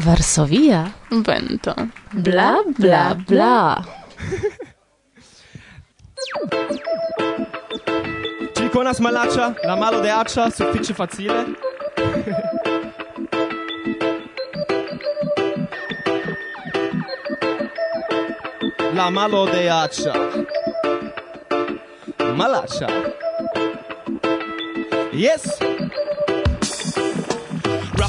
Varsovia. Vento. Bla, bla, bla. Ci conas malaccia, la malo de accia, suffice facile. la malo de accia. Malaccia. Yes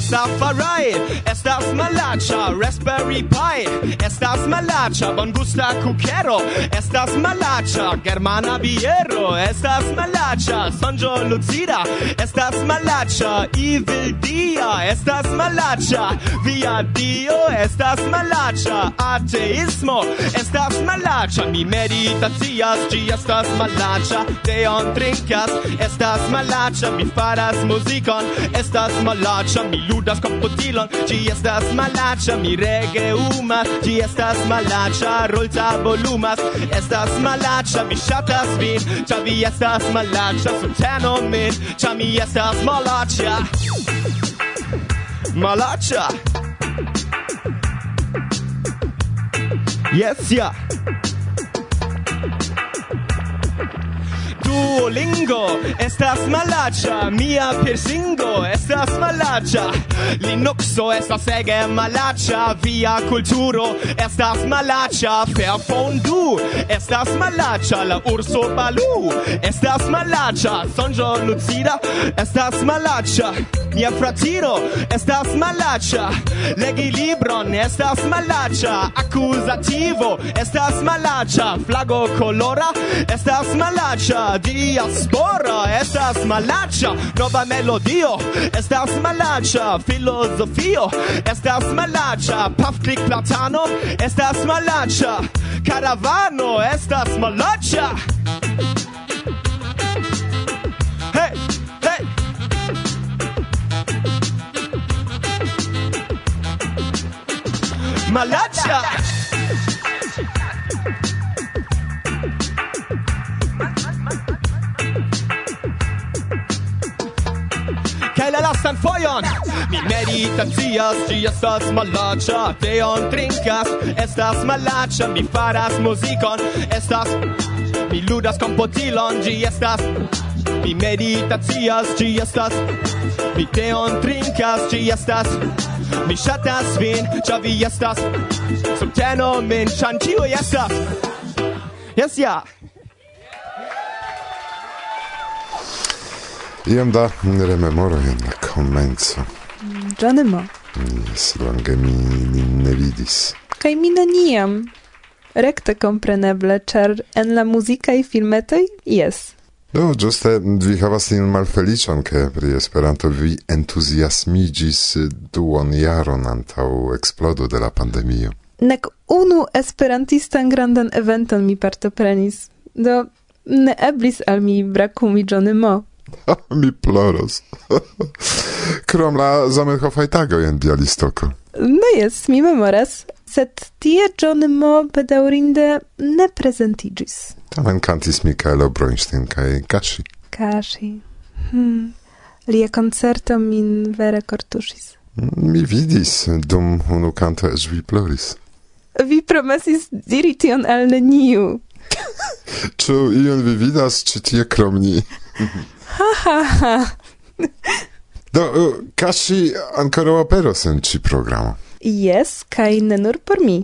safarai. Estas malacha raspberry pie estas malacha bon gusta cuquero estas malacha germana biero. Estas malacha sanjo lucida. Estas malacha Evil-Dia estas malacha Via Dio estas malacha Ateismo estas malacha Mi meditacias, ĝi estas malacha, Teon trinkas, estas malacha Mi faras muzikon, estas malacha Mi ludas komputilon, ci estas malacha Mi rege umas, ci estas malacha Rolta volumas, estas malacha Mi shatas vin, ĉar vi estas malacha Sultano min, ĉar mi estas malacha Malacha. Yes, yeah Duolingo estas malacha, mia piercingo estas malacha. Linuxo estas ege malaĉa via kulturo estas malaĉa. Du estas malaĉa la urso balu estas malaĉa. Sonĝo lucida estas malaĉa. Mia fratino estas malaĉa. Legi libron estas malaĉa. Akuzativo estas malaĉa. Flago kolora estas malaĉa. Diaspora estas malaĉa. Nova melodio estas malaĉa filozofio estas malaĉa pafklik platano estas malaĉa karavano estas malaĉa Hey, hey. Malacha! kaj la lastan fojon? Mi meditacias, ĝi estas malaĉa. Teon trinkas, estas malaĉa. Mi faras muzikon, estas Mi ludas kompotilon, ĝi estas Mi meditacias, ĝi estas Mi teon trinkas, ĝi estas Mi ŝatas vin, ĉar vi estas subteno min, ĉar ĉiuj estas? Yes, yeah. Iam da rememoro en la comenzo. Gianema. Yes, longe mi nin ne vidis. Kai mi neniam. Rekte compreneble, char en la muzikaj filmetoi, jes. Do, giuste, vi havas tiun malfeliĉon, ke pri Esperanto vi entusiasmigis duon jaron antaŭ eksplodo de la pandemio. Nek unu esperantistan grandan eventon mi partoprenis, do ne eblis al mi brakumi Johnny Mo. Mi ploros. Krom la zamenhofaj tagoj en Bialistoko. No jes, mi memoras, sed tie John Mo bedaurinde ne presentigis. Tamen cantis Michaelo Bronstein kaj Kashi. Kashi. Hmm. Lia concerto min vere cortusis. Mm, mi vidis dum unu canto es vi ploris. Vi promesis diri tion al neniu. Ĉu ion vi vidas ĉi tie krom ni? Ha ha ha. Do, uh, Kaŝi ankoraŭ aperos en ci programo. Yes, kai ne nur por mi.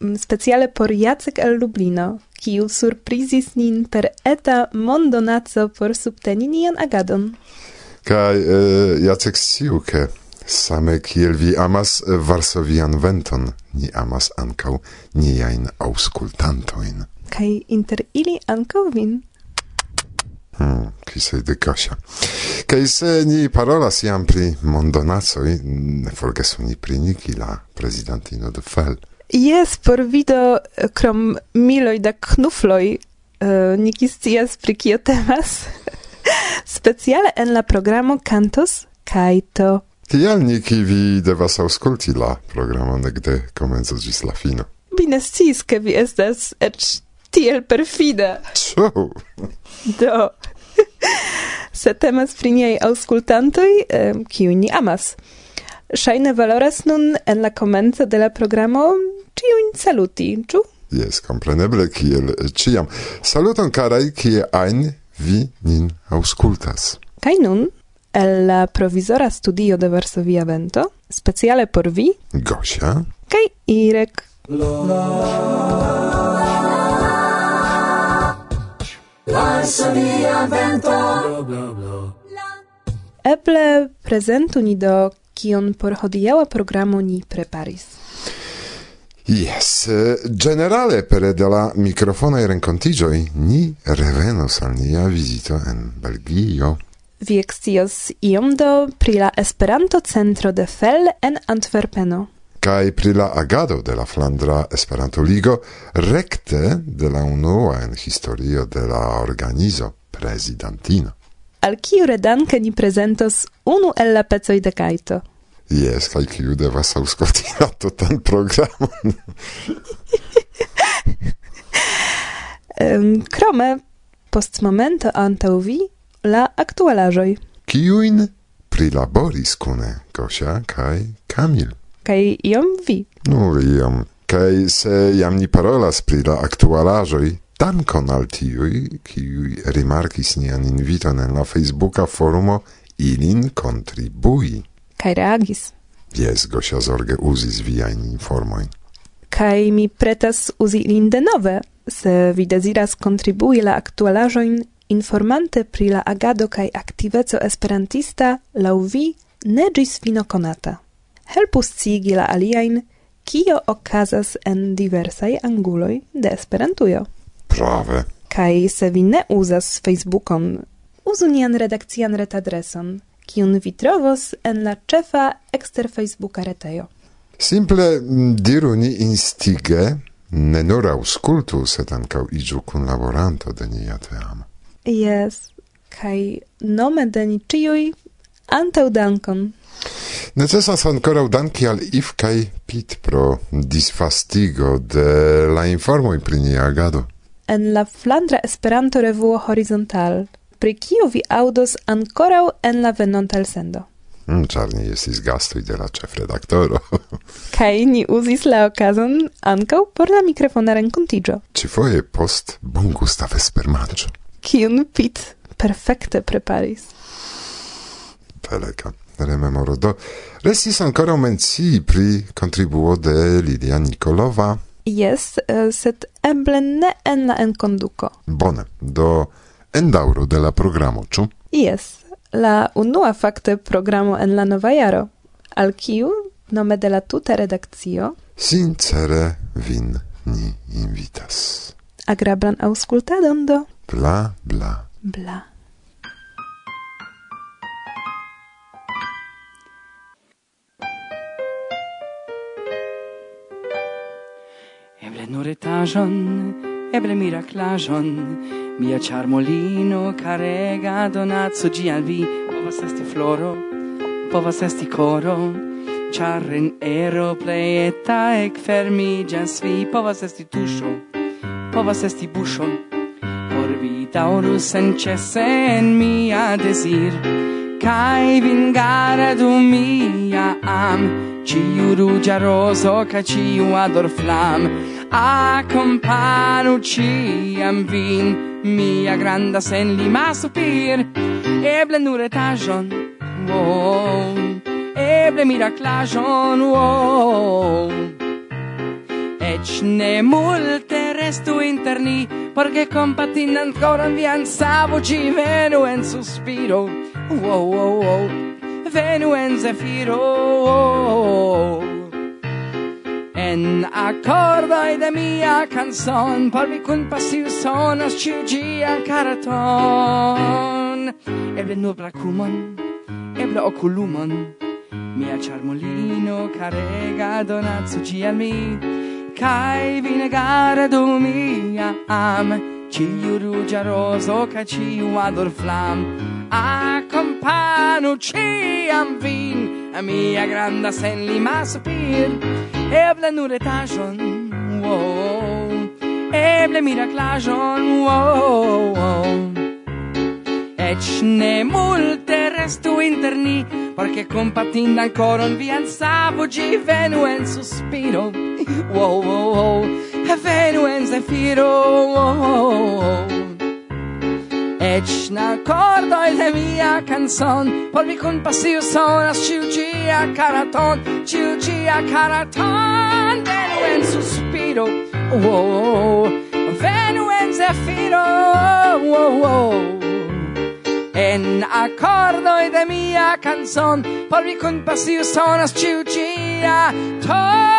Mm, speciale por Jacek el Lublino, kiu surprizis nin per eta mondonaco por subteni nian agadon. Kai uh, Jacek sciu, ke same kiel vi amas uh, Varsovian venton, ni amas ankaŭ niajn aŭskultantojn. Kai inter ili ankaŭ vin. Mm, chi sei de Kasia. Kaj se ni parolas iam pri mondonacoj, ne forgesu ni pri Niki, la presidentino de Fel. Yes, por vido krom miloj da knufloj, uh, eh, Niki scias pri kio temas. Speciale en la programo Cantos Kaito. Tial Niki vi devas auskulti la programon ekde komenco ĝis la fino. Vi ne sciis, ke vi estas eĉ tiel perfida. Ciao! Do, se temas pri niaj auscultantoj, kiu ni amas. Ŝajne valoras nun en la komenco de la programo ĉiujn saluti, ĉu? Jes, kompreneble, kiel ĉiam. Saluton, karaj, kie ajn vi nin aŭskultas. Kaj nun, el la provizora studio de Varsovia Vento, speciale por vi... Gosia. Kaj Irek. La, la, la. Larsonia vento bla bla Eble prezentu ni do kion por hodiaŭa programo ni preparis. Yes, generale per de la mikrofonaj renkontiĝoj ni revenos al nia vizito en Belgio. Vi excios iom do pri la Esperanto-centro de Fell en Antwerpeno kai pri la agado de la Flandra Esperanto-Ligo rekte de la unua en historio de la organizo prezidantino. Al kiu redanke ni prezentos unu el la pecoj de Kajto? Jes, kaj kiu devas aŭskulti la tutan programon. um, krome, post momento antaŭ vi la aktualaĵoj. Kiujn prilaboris kune Gosia kaj Kamil? kaj iom vi. Nur iom. Kaj se jam ni parolas pri la aktualaĵoj, dankon al tiuj, kiuj rimarkis nian inviton en la Facebooka forumo ilin kontribui. Kaj reagis. Jes, Gosia zorge uzis viajn informojn. Kaj mi pretas uzi ilin denove, se vi deziras kontribui la aktualaĵojn informante pri la agado kaj aktiveco esperantista laŭ vi ne ĝis fino konata helpu scigi la aliajn, kio okazas en diversaj anguloj de Esperantujo. Prave. Kaj se vi ne uzas Facebookon, uzu nian redakcian retadreson, kiun vi trovos en la ĉefa ekster Facebooka retejo. Simple diru ni instige, ne nur auskultu, sed ankaŭ iĝu kunlaboranto de nia teamo. Yes, kaj nome de ni ĉiuj antaŭdankon. Necesas ankoraŭ danki al IF kaj PIT pro disfastigo de la informoj pri nia agado. En la Flandra Esperanto-revuo Horizontal, pri kiu vi aŭdos ankoraŭ en la venonta elsendo. Mm, ĉar ni estis gastoj de la ĉefredaktoro. kaj ni uzis la okazon ankaŭ por la mikrofona renkontiĝo. Ĉifoje post bongusta vespermanĝo. Kiun Pit perfekte preparis. Peleka rememoro. Do restis ancora mencii pri contribuo de Lidia Nikolova. Yes, set eh, sed eble ne en la enkonduko. Bone, do endauro de la programo, ĉu? Yes, la unua fakte programo en la nova jaro, al kiu nome de la tuta redakcio sincere vin ni invitas. Agrablan aŭskultadon do. Bla bla. Bla. nur etajon, eble miraklajon, mia charmolino carega donazzo gi al vi, povas esti floro, povas esti coro, char en ero pleieta ec fermigias vi, povas esti tuscio, povas esti buscio, por vi taurus sen cesse en mia desir, Kai vingara du mia am, ciu rugia roso, ca ciu ador flam, Accompanu ciam vin Mia granda sen lima supir Eble nur etajon wow. Eble miraclajon wow. Ec ne multe restu inter ni Porque compatin ancora vian savo Ci venu en suspiro wow, wow, wow. Venu en zefiro wow, wow. En accordoi de mia canzon Por vi cun passiu sonas ciu gia caraton. Eble nobla cumon, eble oculumon Mia charmolino carega donazzo ci al mi Cai vi negare du mia am Ciu rugia roso ca ciu ador flam. Accompanu ciam vin A mia granda sen lima sopir eble nur etajon wow eble miraklaĵon wow, wow. Ec ne multe restu inter ni, Porque compatinda ancora un vian savo gi venuen suspiro Wow, wow, wow, venuen zefiro, wow, wow, wow. Ech n'accordo è la mia canzone Por mi compasio sono Ciugia Caraton Ciugia Caraton. Venu en suspiro oh, oh, oh. Venu en zafiro oh, oh. En accordo è la mia canzone Por mi compasio sono Ciugia Caraton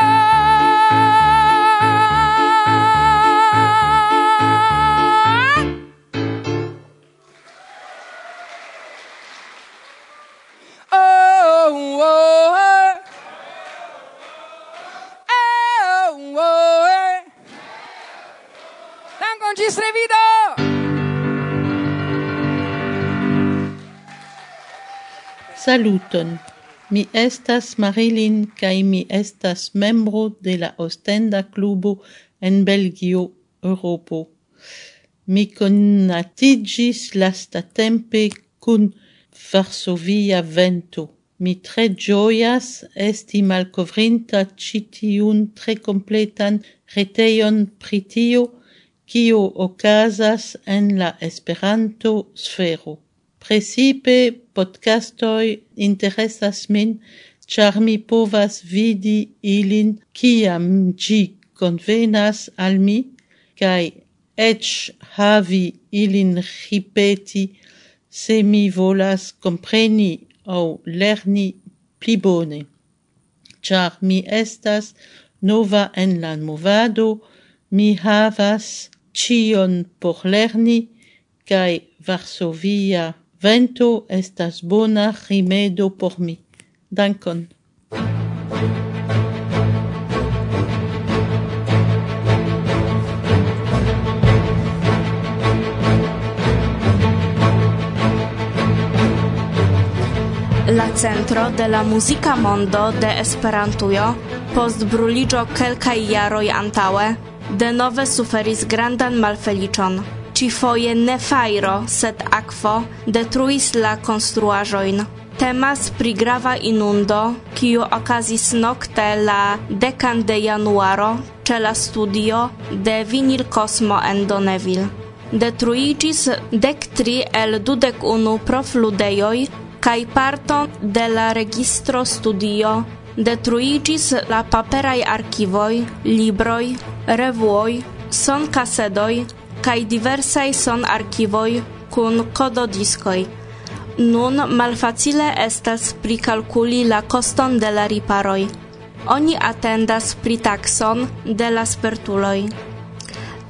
Saluton! Mi estas Marilyn kaj mi estas membro de la Ostenda Klubo en Belgio, Europo. Mi konatiĝis lastatempe kun Varsovia Vento. Mi tre ĝojas esti malkovrinta ĉi tiun tre kompletan retejon pri tio, kio okazas en la Esperanto-sfero. Precipe podcastoi interesas min, char mi povas vidi ilin kiam gi convenas al mi, cae ec havi ilin ripeti se mi volas compreni au lerni pli bone. Char mi estas nova en la movado, mi havas cion por lerni, cae Varsovia Vento estas bona rimedo por mi. Dankon. la centro de la musica mondo de Esperantujo post bruligio kelkaj jaroj antaŭe denove suferis grandan malfeliĉon ci foje ne fairo, sed aquo detruis la construajoin. Temas pri grava inundo, kiu okazis nocte la decan de januaro ce la studio de Vinil Cosmo en Doneville. Detruigis dec tri el dudec unu profludeioi, kai parton de la registro studio detruigis la paperai archivoi, libroi, revuoi, son casedoi, kai diversai son archivoi kun kododiskoj. Nun malfacile estas prikalkuli la koston de la riparoj. Oni atendas pritakson de la spertuloj.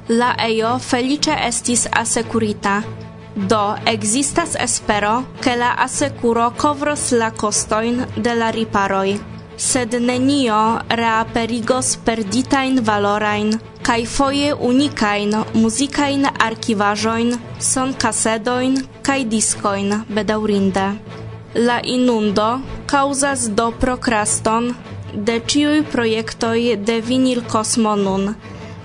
La EIO felice estis asekurita. Do existas espero, ke la asekuro kovros la kostojn de la riparoj, sed nenio reaperigos perditajn valorajn kai foje unikajn muzikajn son sonkasedojn kai diskojn bedaurinde La inundo causas do prokraston de ciui projektoi de vinil nun,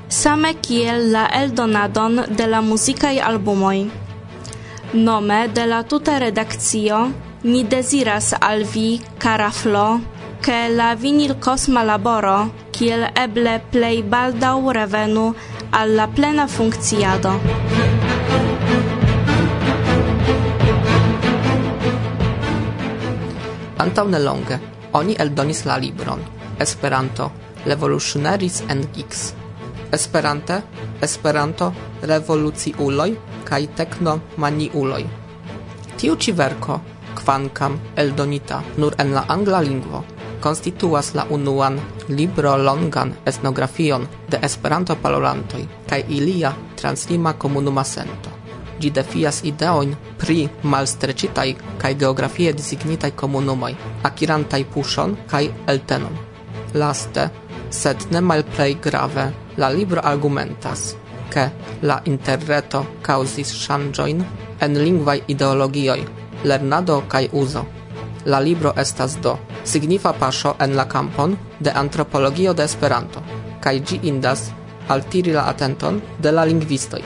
same kiel la eldonadon de la muzikaj albumoj. Nome de la tuta redakcio ni deziras al vi, kara Flo, che la vinilkosma laboro kiel eble plei baldau revenu alla plena funkciado. Antau nelonge oni eldonis la libron Esperanto Revolutionaries and Geeks. Esperante, Esperanto, revoluciuloj kaj teknomaniuloj. Tiu ci verko kvankam eldonita nur en la angla lingvo constituas la unuan libro-longan etnografion de Esperanto-parolantoj kaj ilia translima komunuma sento. Gi defias ideoin pri malstreĉitaj kaj geografie designitai komunumoj, akirantaj puŝon kaj eltenon. Laste, sed ne malplej grave, la libro argumentas, ke la interreto causis ŝanĝojn en lingvaj ideologioj, lernado kaj uzo la libro estas do signifa paŝo en la kampon de antropologio de Esperanto kaj ĝi indas altiri la atenton de la lingvistoj.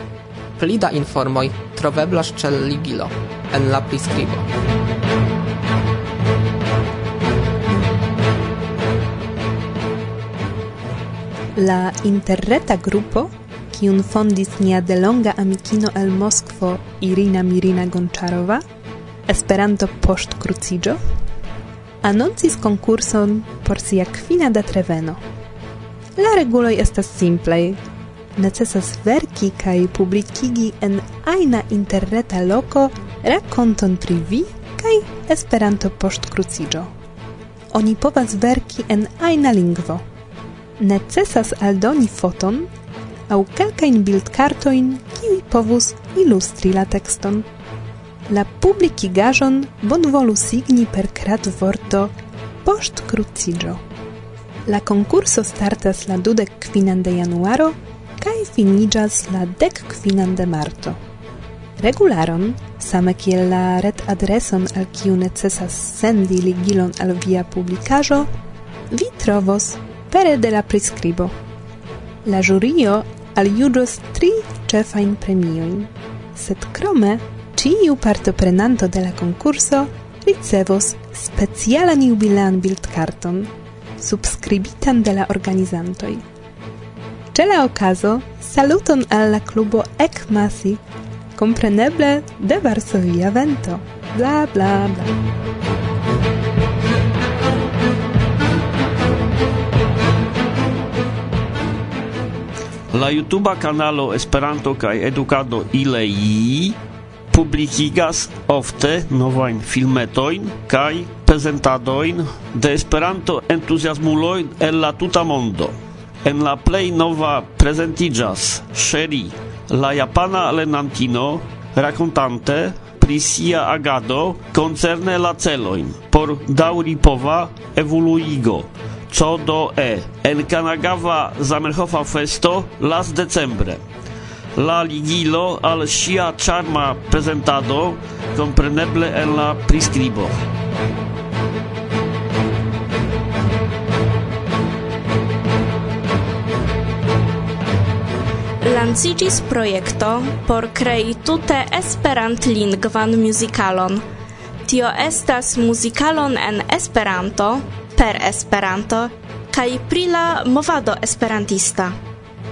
Pli da informoj troveblas ĉe ligilo en la priskribo. La interreta grupo kiun fondis nia delonga amikino el Moskvo Irina Mirina Gončarova Esperanto post cruciĝo anoncis konkurson por sia kvina datreveno. La reguloj estas simplaj. Necesas verki kaj publikigi en ajna interreta loko rakonton pri vi kaj Esperanto post cruciĝo. Oni povas verki en ajna lingvo. Necesas aldoni foton aŭ kelkajn bildkartojn, kiuj povus ilustri la tekston la publikigaĵon bonvolu signi per kratvorto poŝtkruciĝo. La konkurso startas la dudek kvinan de januaro kaj finigas la dek kvinan de marto. Regularon, same kiel la retadreson al kiu necesas sendi ligilon al via publicajo, vi trovos pere de la prescribo. La jurio al judos tri ĉefajn premiojn, sed krome Ciu partoprenanto de la concurso ricevos specialan jubilean bildkarton, subskribitan de la organizantoj. Ĉe la okazo, saluton al la klubo Ekmasi, kompreneble de Varsovia Vento. Bla, bla, bla. La YouTube kanalo Esperanto kaj Edukado Ilei publikigas ofte novajn filmetojn kaj prezentadojn de Esperanto entuziasmuloj el la tuta mondo. En la plej nova prezentiĝas Sheri, la japana lernantino, rakontante pri sia agado koncerne la celojn por daŭripova evoluigo. Co do E en Kanagawa Zamenhofa Festo las decembre la ligilo al sia charma presentado compreneble en la prescribo. Lancigis projekto por krei tute esperantlingvan musicalon. Tio estas musicalon en Esperanto, per Esperanto kaj pri la movado esperantista.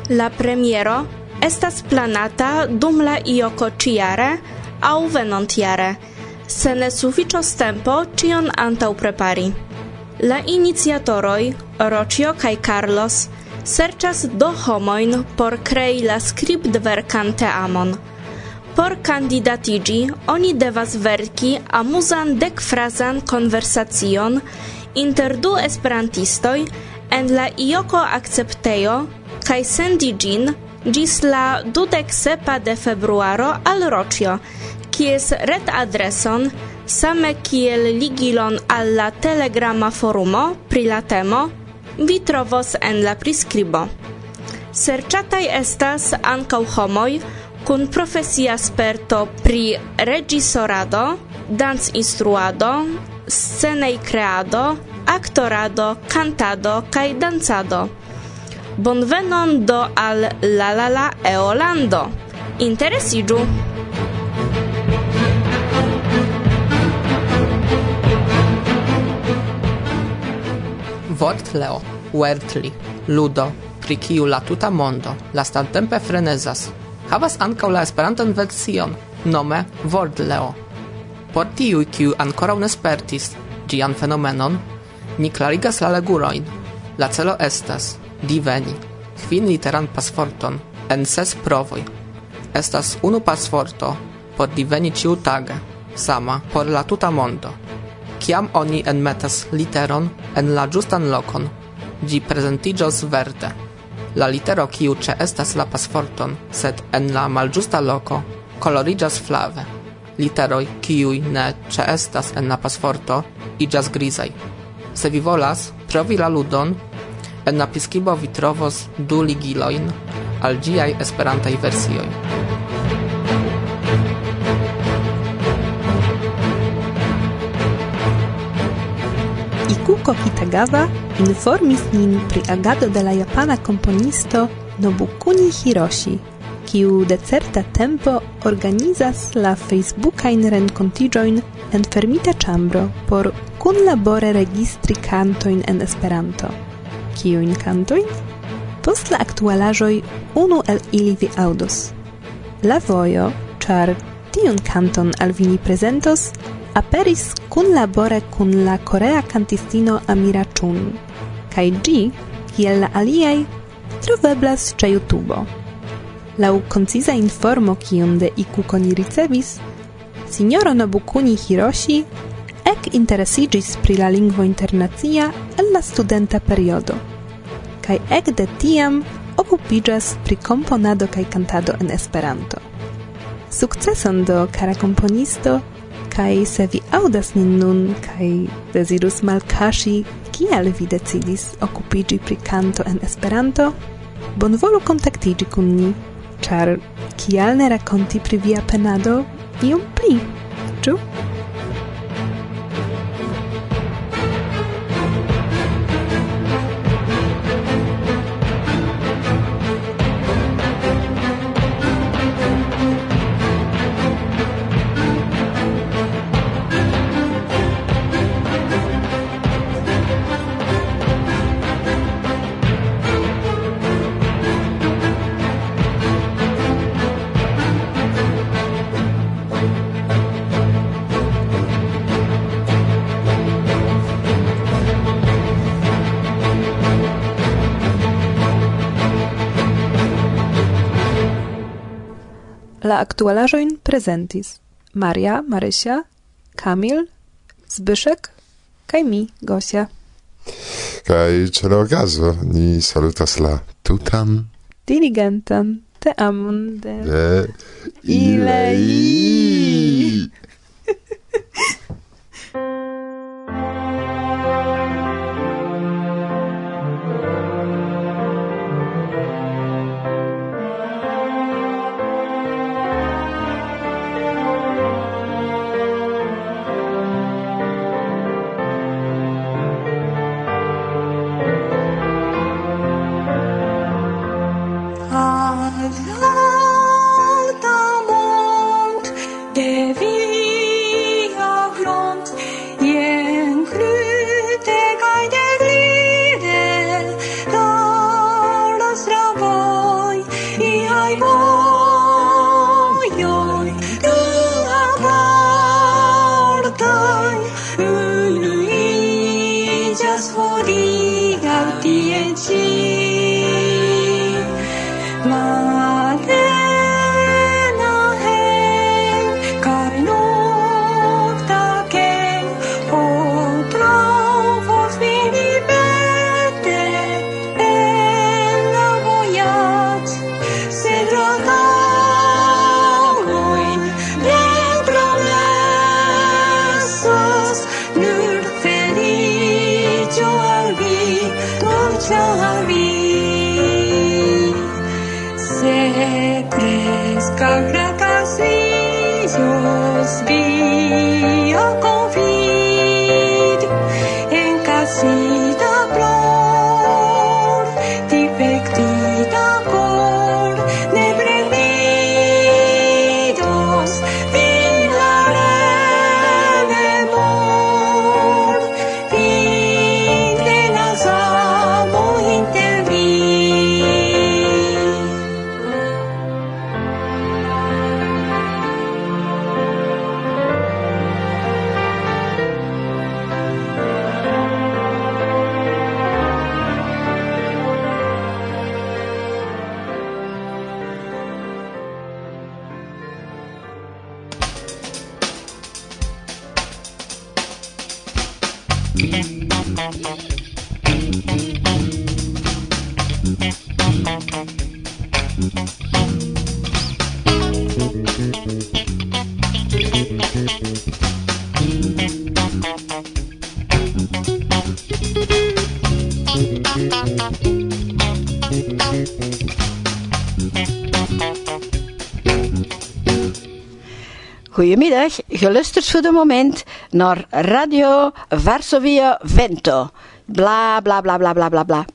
La premiero estas planata dum la ioko ciare au venontiare, se ne suficios tempo cion antau prepari. La iniciatoroj, Rocio kaj Carlos, serchas do homoin por crei la skribdverkan teamon. Por candidatigi, oni devas verki amuzan dekfrazan konversacion inter du esperantistoj en la ioko akceptejo kaj sendi ĝin gis la dudec sepa de februaro al Rocio, kies ret adreson, same kiel ligilon al la telegrama forumo pri la temo, vi trovos en la priskribo. Serĉataj estas ankaŭ homoj kun profesia sperto pri regisorado, dancinstruado, scenei creado, aktorado, cantado kaj dancado. Bonvenon do al la la la eolando. Interesiĝu! Vortleo, Wertli, Ludo, pri kiu la tuta mondo lastatempe frenezas, havas ankaŭ la Esperantan version nome Vortleo. Por tiuj, kiu ankoraŭ ne spertis ĝian fenomenon, ni klarigas la legurojn. La celo estas diveni kvin literan pasforton en ses provoj. Estas unu pasforto por diveni ĉiutage, sama por la tuta mondo. Kiam oni enmetas literon en la ĝustan lokon, ĝi prezentiĝos verde. La litero kiu ĉe estas la pasforton, sed en la malĝusta loko, koloriĝas flave. Literoj kiuj ne ĉe estas en la pasforto, iĝas grizaj. Se vi volas provi la ludon, En napiskibo vi trovos du ligilojn al ĝiaj Esperantaj versioj. Ikuko Kitagawa informis nin pri agado de la japana komponisto Nobukuni Hiroshi, kiu de certa tempo organizas la Facebookain renkontiĝojn en fermita ĉambro por kunlabore registri kantojn en Esperanto kiujn kantojn? Post la aktualaĵoj unu el ili vi aŭdos. La vojo, ĉar tiun kanton al vi ni prezentos, aperis kunlabore kun la korea kantistino Amira Chun, kaj ĝi, kiel la aliaj, troveblas ĉe YouTube. Laŭ konciza informo kiun de Iku Koni ricevis, Signoro Nobukuni Hiroshi ec interesigis pri la lingvo internacia el la studenta periodo, kaj ec de tiam okupiĝas pri komponado kaj kantado en Esperanto. Sukceson do, kara komponisto, kaj se vi aŭdas nin nun kaj dezirus malkaŝi, kial vi decidis okupiĝi pri kanto en Esperanto, bonvolu kontaktiĝi kun ni, ĉar kial ne rakonti pri via penado iom pli, ĉu? La aktualaĵojn prezentis Maria, Marysia, Kamil, Zbyszek kaj mi, Gosia. Kaj ĉe la okazo ni salutas la tutan dirigentan teamon de, de Ilei. Goedemiddag, gelusterd voor de moment naar Radio Varsovia Vento. Bla bla bla bla bla bla bla.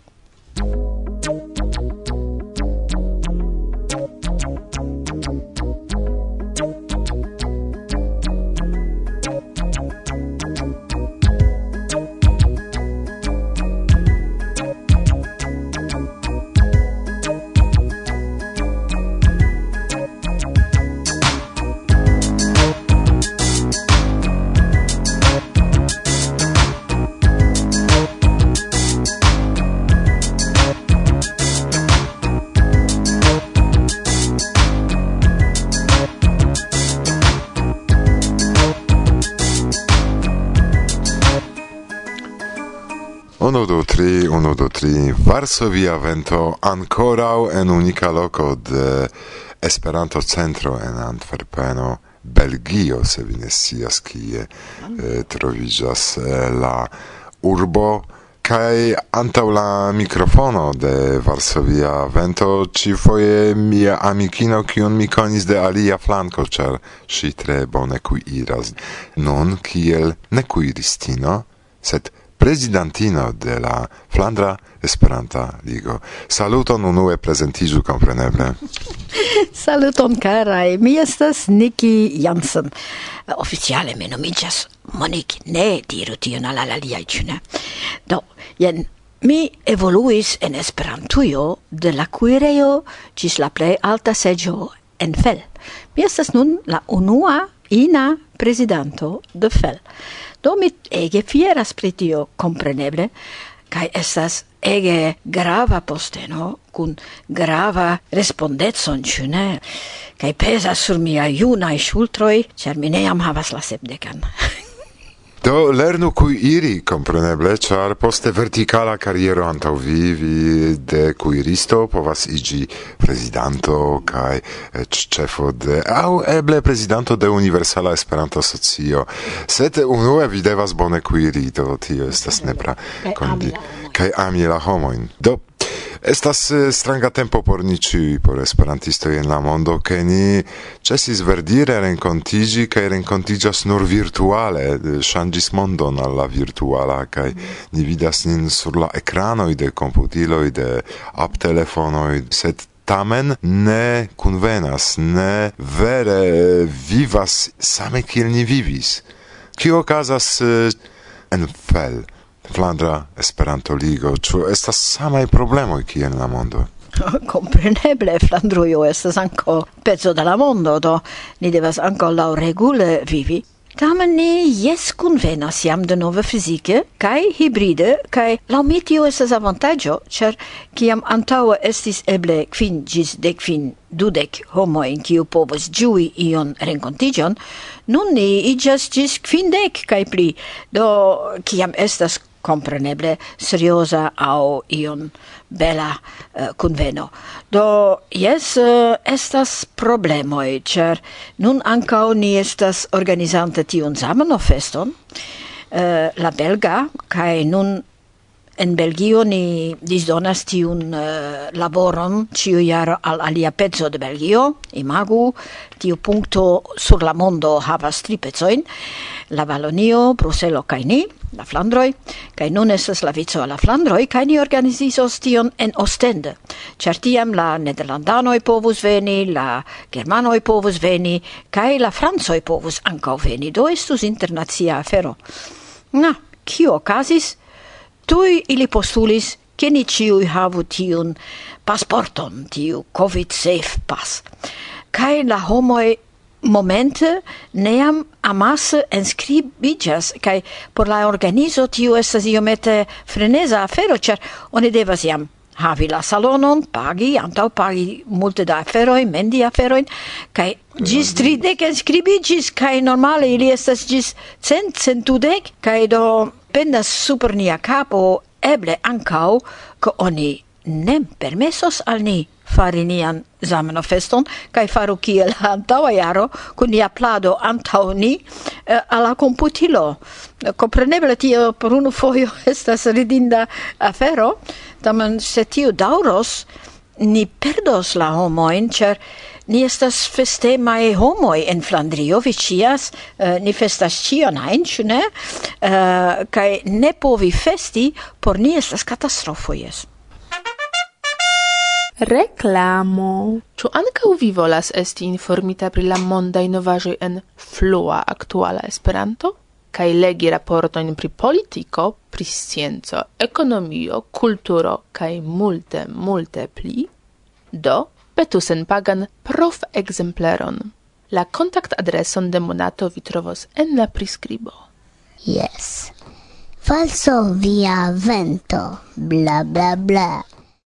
do tri Varsovia vento ancorau en unika loco de Esperanto centro en Antwerpeno Belgio se vi ne scias kie eh, eh, la urbo. Kaj antaŭ la mikrofono de Varsovia vento ĉifoje mia amikino kiun mi konis de alia flanko ĉar si tre bone kuiras. Non kiel nekuiristino sed presidentino de la Flandra Esperanta Ligo. Saluton unue presentizu kompreneble. Saluton carai, mi estas Niki Jansen. Oficiale me nomicias Monik, ne diru tion al aliai, ĉu ne? Do, jen Mi evoluis en Esperantujo de la kuirejo ĝis la plej alta seĝo en Fel. Mi estas nun la unua ina prezidanto de Fel. Do mi ege fieras pri tio, compreneble, kai estas ege grava posteno kun grava respondetson ĉu ne? Kaj pezas sur mia junaj ŝultroj, ĉar mi ne jam havas la sepdekan. Do lernu cui iri, compreneble, char poste verticala carriero antau vi, vi de cuiristo povas igi presidanto kai eh, cefo de, au eble presidanto de Universala Esperanto Socio, Sete unue vi devas bone cuiri, do tio estas nepra condi, kai ami la homoin. Do, Estas eh, stranga tempo por ni ciui, por esperantisto in la mondo, che ni ĉesis verdire rencontigi, kaj renkontiĝas nur virtuale, eh, changis mondon alla virtuala che ni vidas nin sur la ekranoj de komputiloj, de aptelefonoj, sed tamen ne convenas, ne vere eh, vivas same kiel ni vivis. Kio okazas en fel? Flandra Esperanto-Ligo, ĉu estas samaj problemoj kiel la mondo? Compreneble, Flandrujo estas anko pezzo de la mondo, do ni devas anko laŭ regule vivi. Tamen ni jes kunvenas jam de nove fizike, kaj hibride, kaj laŭ mi tio estas avantaĝo, cer kiam antaŭe estis eble kvin ĝis dec fin dudec homo kiu povos ĝui ion renkontiĝon, nun ni iĝas ĝis kvindek kaj pli, do kiam estas compreneble seriosa au ion bela uh, conveno. Do, yes, uh, eh, estas problemoi, cer nun ancao ni estas organizante tiun zameno feston, uh, la belga, cae nun en Belgio ni disdonas tiun uh, laboron ciu jaro al alia pezzo de Belgio, imagu, tiu puncto sur la mondo havas tri pezzoin, la Valonio, Bruselo kaj ni, la Flandroj, kaj nun estas la vico la Flandroj kaj ni organizizos tion en Ostende. Ĉar tiam la nederlandanoj povus veni, la germanoj povus veni kaj la francoj povus ankaŭ veni. Do estus internacia afero. Na, kio okazis? Tuj ili postulis che ni ciui havu tiun pasporton, tiu COVID-safe pass. Cae la homoi momente neam amasse enscribigas, kai por la organizo tiu estas iomete freneza afero, ĉar oni devas iam havi la salonon, pagi, antau pagi multe da aferoi, mendi aferoin, kai gis tridec inscribigis, kai normale ili estas gis cent, centudec, kai do pendas super nia capo, eble ancau, ko oni nem permesos al ni fari nian Zamenhofeston kaj faru kiel antaua jaro kun nia plado antau ni eh, ala computilo. Compreneble tio per unu foio estas ridinda afero, tamen se tio dauros, ni perdos la homoin, cer ni estas festemae homoi en Flandrio, vi uh, ni festas cion ajn, ĉu ne? Uh, ne povi festi por ni estas katastrofo, jes. Reklamo. Ĉu ankaŭ vi volas esti informita pri la mondaj novaĵoj en flua aktuala Esperanto? Kaj legi raportojn pri politiko, pri scienco, ekonomio, kulturo kaj multe, multe pli? Do, petu senpagan prof ekzempleron. La kontakt adreson de Monato vi trovos en la priskribo. Yes. Falso via vento, bla bla bla.